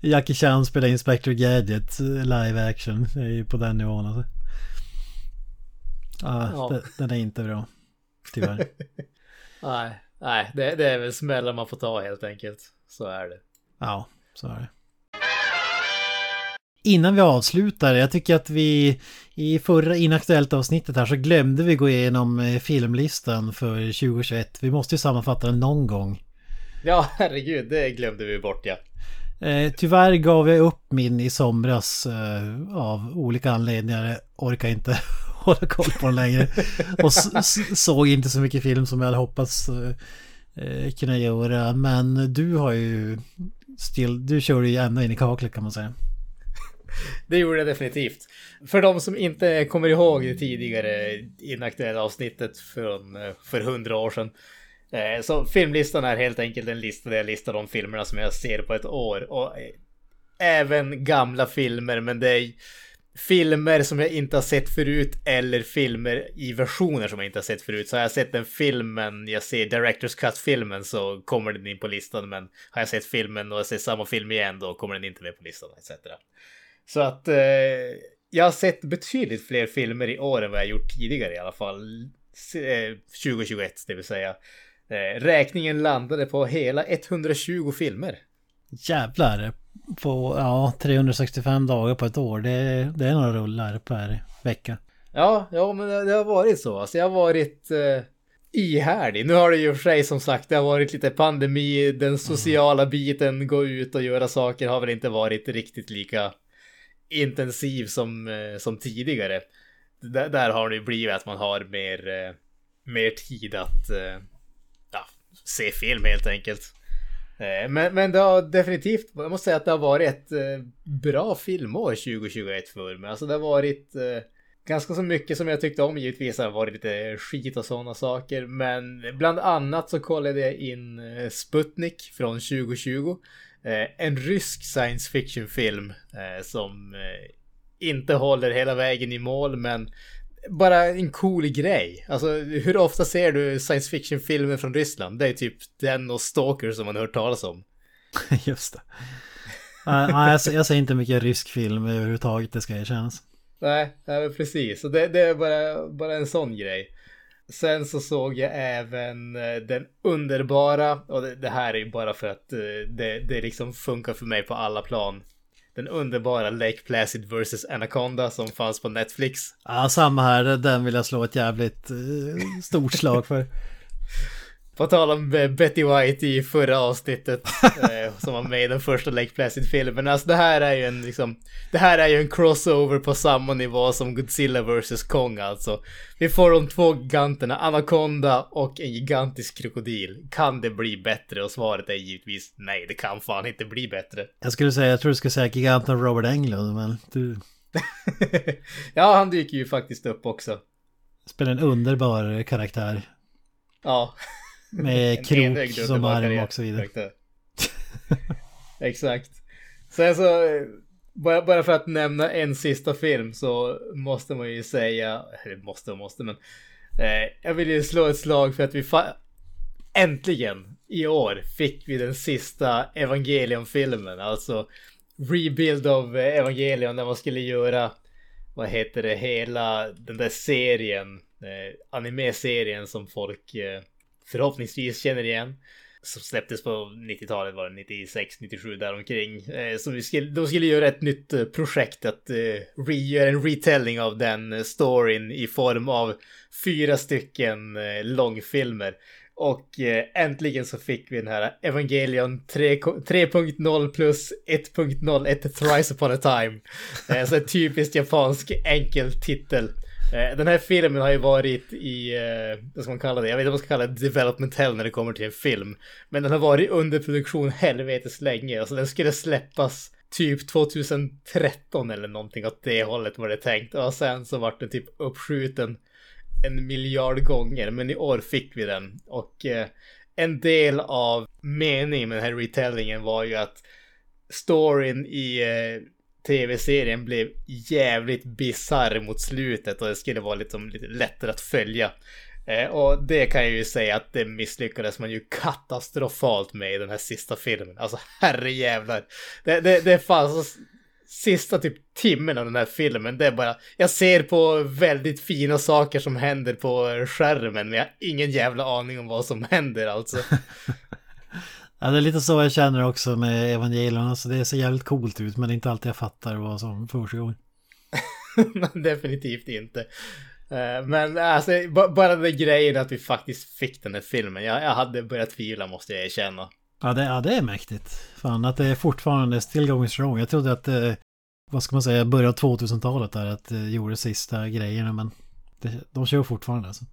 Jackie Chan spela Inspector Gadget live action. Det är ju på den nivån alltså. Ah, ja, den är inte bra. Tyvärr. [LAUGHS] nej, nej det, det är väl smällar man får ta helt enkelt. Så är det. Ja, så är det. Innan vi avslutar, jag tycker att vi i förra inaktuellt avsnittet här så glömde vi gå igenom eh, filmlistan för 2021. Vi måste ju sammanfatta den någon gång. Ja, herregud, det glömde vi bort ja. Eh, tyvärr gav jag upp min i somras eh, av olika anledningar. Orkar inte hålla koll på den längre. Och såg inte så mycket film som jag hade hoppats eh, kunna göra. Men du har ju still, du kör ju ända in i kaklet kan man säga. Det gjorde jag definitivt. För de som inte kommer ihåg det tidigare inaktuella avsnittet från eh, för hundra år sedan. Eh, så filmlistan är helt enkelt en lista där jag listar de filmerna som jag ser på ett år. Och eh, även gamla filmer, men det är filmer som jag inte har sett förut eller filmer i versioner som jag inte har sett förut. Så har jag sett den filmen, jag ser Directors Cut-filmen så kommer den in på listan. Men har jag sett filmen och jag ser samma film igen då kommer den inte med på listan etc. Så att eh, jag har sett betydligt fler filmer i år än vad jag gjort tidigare i alla fall. 2021 eh, det vill säga. Eh, räkningen landade på hela 120 filmer. Jävlar! På ja, 365 dagar på ett år. Det, det är några rullar per vecka. Ja, ja men det, det har varit så. Alltså jag har varit eh, ihärdig. Nu har det ju för sig som sagt, det har varit lite pandemi. Den sociala mm. biten, gå ut och göra saker har väl inte varit riktigt lika intensiv som, eh, som tidigare. D där har det blivit att man har mer, eh, mer tid att eh, ja, se film helt enkelt. Eh, men, men det har definitivt, jag måste säga att det har varit ett eh, bra filmår 2021 för mig. Alltså det har varit eh, ganska så mycket som jag tyckte om givetvis. Det har varit lite skit och sådana saker. Men bland annat så kollade jag in Sputnik från 2020. En rysk science fiction film som inte håller hela vägen i mål men bara en cool grej. Alltså hur ofta ser du science fiction-filmer från Ryssland? Det är typ den och Stalker som man har hört talas om. [LAUGHS] Just det. Nej, jag, jag ser inte mycket rysk film överhuvudtaget, det ska erkännas. Nej, nej precis. Så det, det, är bara, bara en sån grej. Sen så såg jag även eh, den underbara, och det, det här är ju bara för att eh, det, det liksom funkar för mig på alla plan. Den underbara Lake Placid vs. Anaconda som fanns på Netflix. Ja, samma här. Den vill jag slå ett jävligt eh, stort slag för. [LAUGHS] På tal om eh, Betty White i förra avsnittet [LAUGHS] eh, som var med i den första Lake Placid-filmen. Alltså det här är ju en liksom, det här är ju en crossover på samma nivå som Godzilla vs Kong alltså. Vi får de två giganterna, Anaconda och en gigantisk krokodil. Kan det bli bättre? Och svaret är givetvis nej, det kan fan inte bli bättre. [LAUGHS] Jag skulle säga, jag tror du skulle säga giganten Robert Englund, men du... ja, han dyker ju faktiskt upp också. Spelar en underbar karaktär. Ja. Med krok som arm och så vidare. Exakt. [LAUGHS] Sen så, bara, bara för att nämna en sista film så måste man ju säga, eller måste och måste men. Eh, jag vill ju slå ett slag för att vi äntligen i år fick vi den sista Evangelion-filmen. Alltså rebuild av Evangelion när man skulle göra, vad heter det, hela den där serien, eh, anime-serien som folk eh, förhoppningsvis känner igen. Som släpptes på 90-talet var det 96, 97 däromkring. Eh, så vi skulle, de skulle göra ett nytt eh, projekt att eh, re, göra en retelling av den eh, storyn i form av fyra stycken eh, långfilmer. Och eh, äntligen så fick vi den här Evangelion 3.0 plus 1.0 ett Thrice upon a time. Eh, så en typiskt japansk enkel titel. Eh, den här filmen har ju varit i, eh, vad ska man kalla det? Jag vet inte vad man ska kalla det, development hell när det kommer till en film. Men den har varit under produktion helvetes länge. Alltså den skulle släppas typ 2013 eller någonting åt det hållet var det tänkt. Och sen så vart den typ uppskjuten en miljard gånger. Men i år fick vi den. Och eh, en del av meningen med den här retellingen var ju att storyn i tv-serien blev jävligt bizarr mot slutet och det skulle vara liksom lite lättare att följa. Eh, och det kan jag ju säga att det misslyckades man ju katastrofalt med i den här sista filmen. Alltså herrejävlar. Det, det, det fanns sista typ timmen av den här filmen. Det är bara, jag ser på väldigt fina saker som händer på skärmen men jag har ingen jävla aning om vad som händer alltså. [LAUGHS] Ja, det är lite så jag känner också med Evangelion. Alltså det ser jävligt coolt ut men det är inte alltid jag fattar vad som försiggår. [LAUGHS] Definitivt inte. Eh, men alltså, bara den grejen att vi faktiskt fick den här filmen. Jag, jag hade börjat tvivla måste jag erkänna. Ja det, ja, det är mäktigt. Fan, att det är fortfarande still going strong. Jag trodde att, det, eh, vad ska man säga, början av 2000-talet där, att det gjorde sista grejerna. Men det, de kör fortfarande alltså.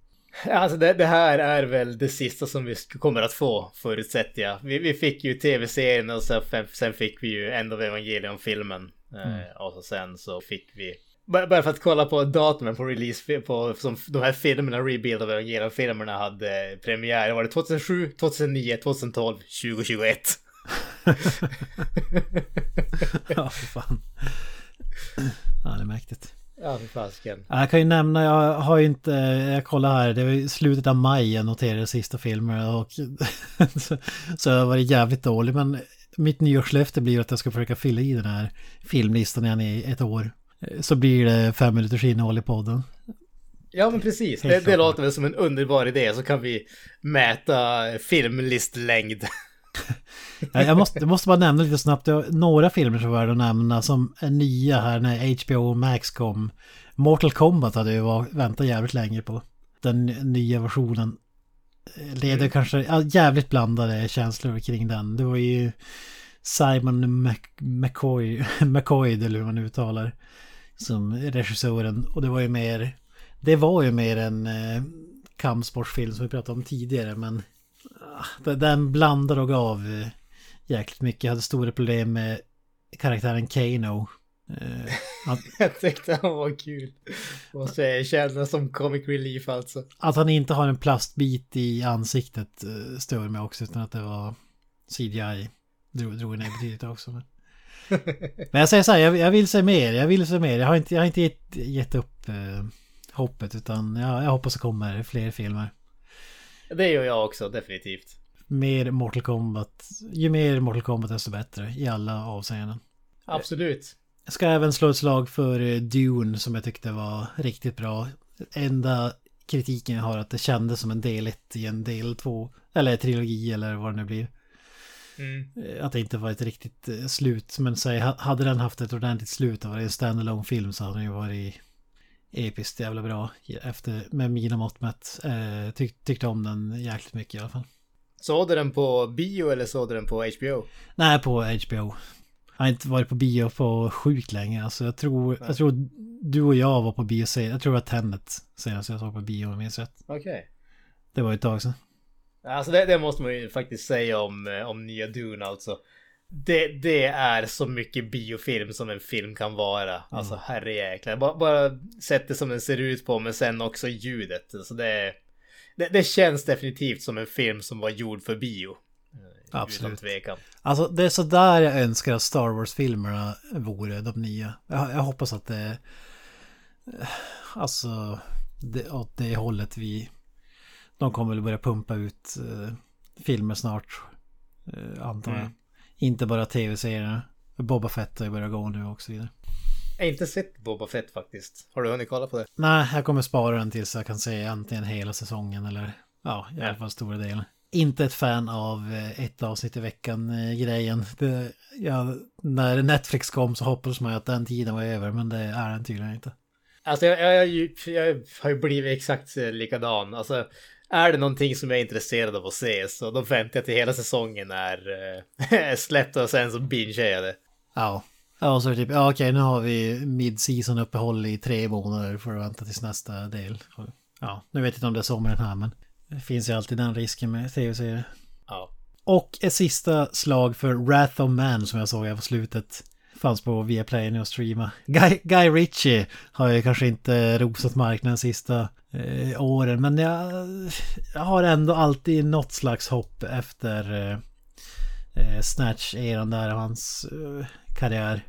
Alltså det, det, här är väl det sista som vi kommer att få förutsätter jag. Vi, vi fick ju tv-serien och sen, sen fick vi ju End of Evangelion-filmen. Eh, mm. Eh, och så sen så fick vi bara för att kolla på datumen på release på som de här filmerna, Rebuild of Evangelion-filmerna hade premiär. Var det 2007, 2009, 2012, 2021? ja, för fan. [LAUGHS] Ja, det är mäktigt. Ja, för fasiken. Jag kan ju nämna, jag har ju inte, jag kollar här, det var i slutet av maj jag noterade sista filmen och [LAUGHS] så, så jag har varit jävligt dålig. Men mitt nyårslöfte blir att jag ska försöka fylla i den här filmlistan igen i ett år. Så blir det fem minuters innehåll i podden. Ja men precis, det, det låter väl som en underbar idé så kan vi mäta filmlistlängd. [LAUGHS] [LAUGHS] jag, måste, måste bara nämna lite snabbt, några filmer som värda att nämna som är nya här när HBO Max kom. Mortal Kombat hade jag väntat jävligt länge på. Den nya versionen. Leder mm. kanske, ja, jävligt blandade känslor kring den. Det var ju Simon Mc, McCoy, [LAUGHS] McCoy eller hur man uttalar. Som regissören. Och det var ju mer, det var ju mer en eh, kampsportsfilm som vi pratade om tidigare. Men den blandar och gav eh, jäkligt mycket. Jag hade stora problem med karaktären Kano. Eh, att, [LAUGHS] jag tyckte han var kul. Måste jag känna som comic relief alltså. Att han inte har en plastbit i ansiktet eh, stör mig också. Utan att det var CGI. Drog, drog ner betydligt också. Men. [LAUGHS] men jag säger så här, jag, jag, vill se mer. Jag vill se mer. Jag har inte, jag har inte gett, gett upp hoppet utan ja, jag hoppas det kommer fler filmer. Det gör jag också, definitivt. Mer Mortal Kombat, ju mer Mortal Kombat desto bättre i alla avseenden. Absolut. Jag ska även slå ett slag för eh, Dune som jag tyckte var riktigt bra. Enda kritiken jag har är att det kändes som en del 1 i en del 2. Eller trilogi eller vad det nu blir. Mm. Eh, Att det inte var ett riktigt eh, slut. Men säg, ha- hade den haft ett ordentligt slut och varit en standalone film så hade den ju varit episkt jävla bra. Efter, med mina mått mätt. Eh, tyck, tyckte om den jäkligt mycket i alla fall. Såg du den på bio eller såg du den på HBO? Nej, på HBO. Jag har inte varit på bio på sjukt länge. Alltså jag tror, jag tror du och jag var på bio sen- Jag tror var Tenet senast jag såg på bio om jag minns rätt. Okej. Det var ett tag sedan. Alltså det, det måste man ju faktiskt säga om, eh, om nya Dune alltså. Det, det är så mycket biofilm som en film kan vara. Alltså herrejäklar. Bara, bara sättet som den ser ut på men sen också ljudet. Alltså det, det, det känns definitivt som en film som var gjord för bio. Eh, Absolut. Alltså det är sådär jag önskar att Star Wars-filmerna vore, de nya. Jag, jag hoppas att det... Alltså, det, åt det hållet vi... De kommer väl börja pumpa ut eh, filmer snart, eh, antar jag. Mm. Inte bara tv-serier. Boba Fett har ju börjat gå nu och så vidare. Jag har inte sett Boba Fett faktiskt. Har du hunnit kolla på det? Nej, jag kommer spara den tills jag kan se antingen hela säsongen eller ja, i alla fall stora delen. Inte ett fan av eh, ett avsnitt i veckan eh, ja, när Netflix kom så hoppades man ju att den tiden var över men det är den tydligen inte. Alltså jag, jag, jag, jag har ju blivit exakt eh, likadan. Alltså är det någonting som jag är intresserad av att se så då väntar jag till hela säsongen är äh, [LAUGHS] släppt och sen så bingear jag det. Ja. Ja, och så är det typ, ja okej nu har vi mid-season uppehåll i tre månader för att vänta tills nästa del. Ja, nu vet jag inte om det är så med den här men det finns ju alltid den risken med tv-serier. Ja. Och ett sista slag för Wrath of Man som jag såg här på slutet. Fanns på Viaplay nu och streama. Guy, Guy Ritchie har ju kanske inte rosat marknaden sista eh, åren. Men jag, jag har ändå alltid något slags hopp efter eh, eh, Snatch-eran där av hans eh, karriär.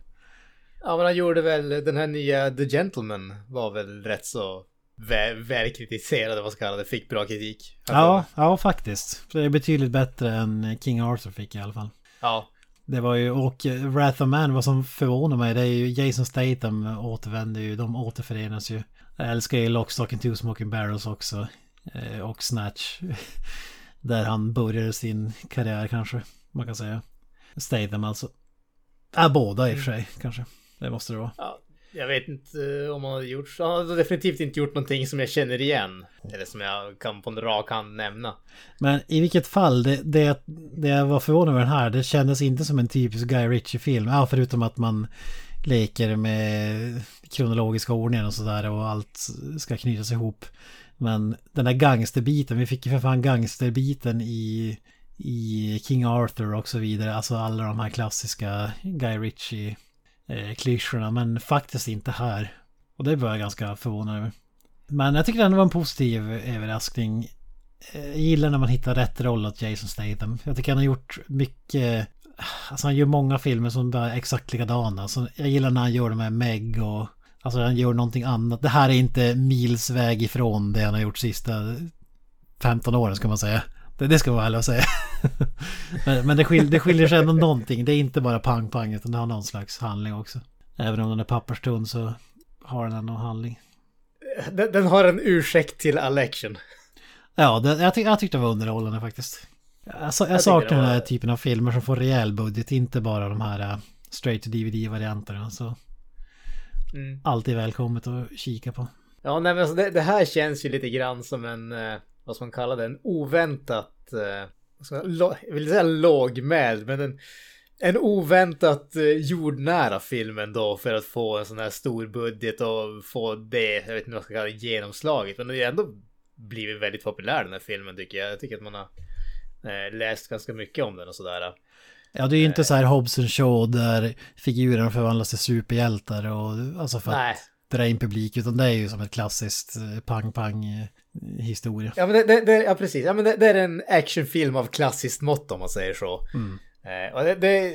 Ja men han gjorde väl den här nya The Gentleman var väl rätt så väl, välkritiserad vad ska det. Fick bra kritik. Ja, ja faktiskt. Det är betydligt bättre än King Arthur fick i alla fall. Ja. Det var ju, och Wrath of Man, vad som förvånar mig, det är ju Jason Statham återvänder ju, de återförenas ju. Jag älskar ju Lock, Stock and Two Smoking Barrels också. Eh, Och Snatch. [LAUGHS] Där han började sin karriär kanske, man kan säga. Statham alltså. Ja, båda i och för sig kanske. Det måste det vara. ja. Jag vet inte eh, om han har gjort, han har definitivt inte gjort någonting som jag känner igen. Eller som jag kan på en rak hand nämna. Men i vilket fall, det, det, det jag var förvånad över den här, det kändes inte som en typisk Guy Ritchie-film. Ja, förutom att man leker med kronologiska ordningen och sådär och allt ska knytas ihop. Men den där gangsterbiten, vi fick ju för fan gangsterbiten i, i King Arthur och så vidare. Alltså alla de här klassiska Guy Ritchie eh, klyschorna, men faktiskt inte här. Och det var jag ganska förvånad över. Men jag tycker det ändå var en positiv överraskning. Eh, jag gillar när man hittar rätt roll åt Jason Statham. Jag tycker han har gjort mycket... Alltså han gör många filmer som bara är exakt likadana. Alltså jag gillar när han gör det med Meg och... Alltså han gör någonting annat. Det här är inte milsväg ifrån det han har gjort sista 15 åren ska man säga. Det, det ska man väl säga. [LAUGHS] men men det, skil, det skiljer sig ändå någonting. Det är inte bara pang-pang utan det har någon slags handling också. Även om den är papperstunn så har den ändå handling. Den, den har en ursäkt till all action. Ja, det, jag, tyck, jag tyckte det var underhållande faktiskt. Alltså, jag tycker saknar den här typen av filmer som får rejäl budget, inte bara de här uh, straight to DVD-varianterna. Så Mm. alltid välkommet att kika på. Ja, nej men alltså det, det här känns ju lite grann som en, eh, vad ska man kalla det, en oväntat, eh, jag vill säga lågmäld, men en, en oväntat eh, jordnära film ändå för att få en sån här stor budget och få det, jag vet inte vad jag ska kalla det, genomslaget. Men det har ändå blivit väldigt populär den här filmen tycker jag. Jag tycker att man har eh, läst ganska mycket om den och sådär. Ja, det är ju inte så här Hobson Show där figurerna förvandlas till superhjältar och alltså för Nej. att dra in publik, utan det är ju som ett klassiskt pang-pang historia. Ja, men det, det, det, ja precis. Ja, men det, det är en actionfilm av klassiskt mått om man säger så. Mm. Eh, och det,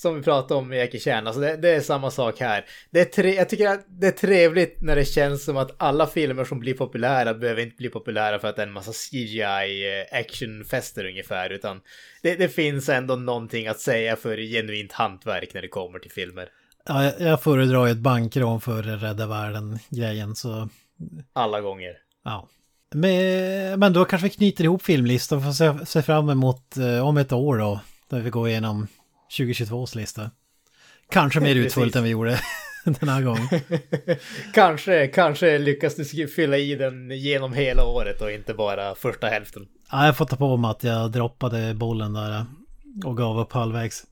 som vi pratade om Jackie Chan, alltså det, är samma sak här. Det är tre, jag tycker att det är trevligt när det känns som att alla filmer som blir populära behöver inte bli populära för att det är en massa CGI eh, actionfester ungefär, utan det, finns ändå någonting att säga för genuint hantverk när det kommer till filmer. Ja, jag, jag föredrar ju ett bankrån för Rädda Världen-grejen, så... Alla gånger. Ja. Men, då kanske vi knyter ihop filmlistan för att se, fram emot eh, om ett år då. Där vi går igenom 2022s lista. Kanske mer [LAUGHS] utfullt än vi gjorde [LAUGHS] den här gången. [LAUGHS] kanske, kanske lyckas du fylla i den genom hela året och inte bara första hälften. Ja, jag får ta på mig att jag droppade bollen där och gav upp halvvägs.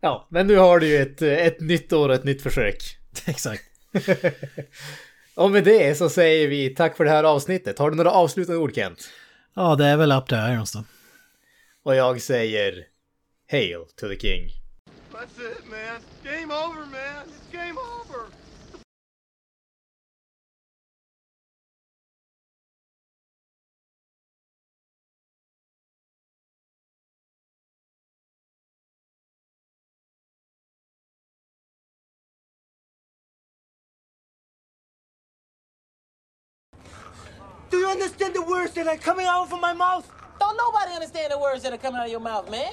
ja, men nu har du ju ett, ett nytt år och ett nytt försök. Exakt. Och med det så säger vi tack för det här avsnittet. Har du några avslutande ord Kent? Ja, det är väl up to irons då. Och jag säger Hail to the King. That's it, man. Game over, man. It's game over. Do you understand the words that are coming out of my mouth? Don't nobody understand the words that are coming out of your mouth, man.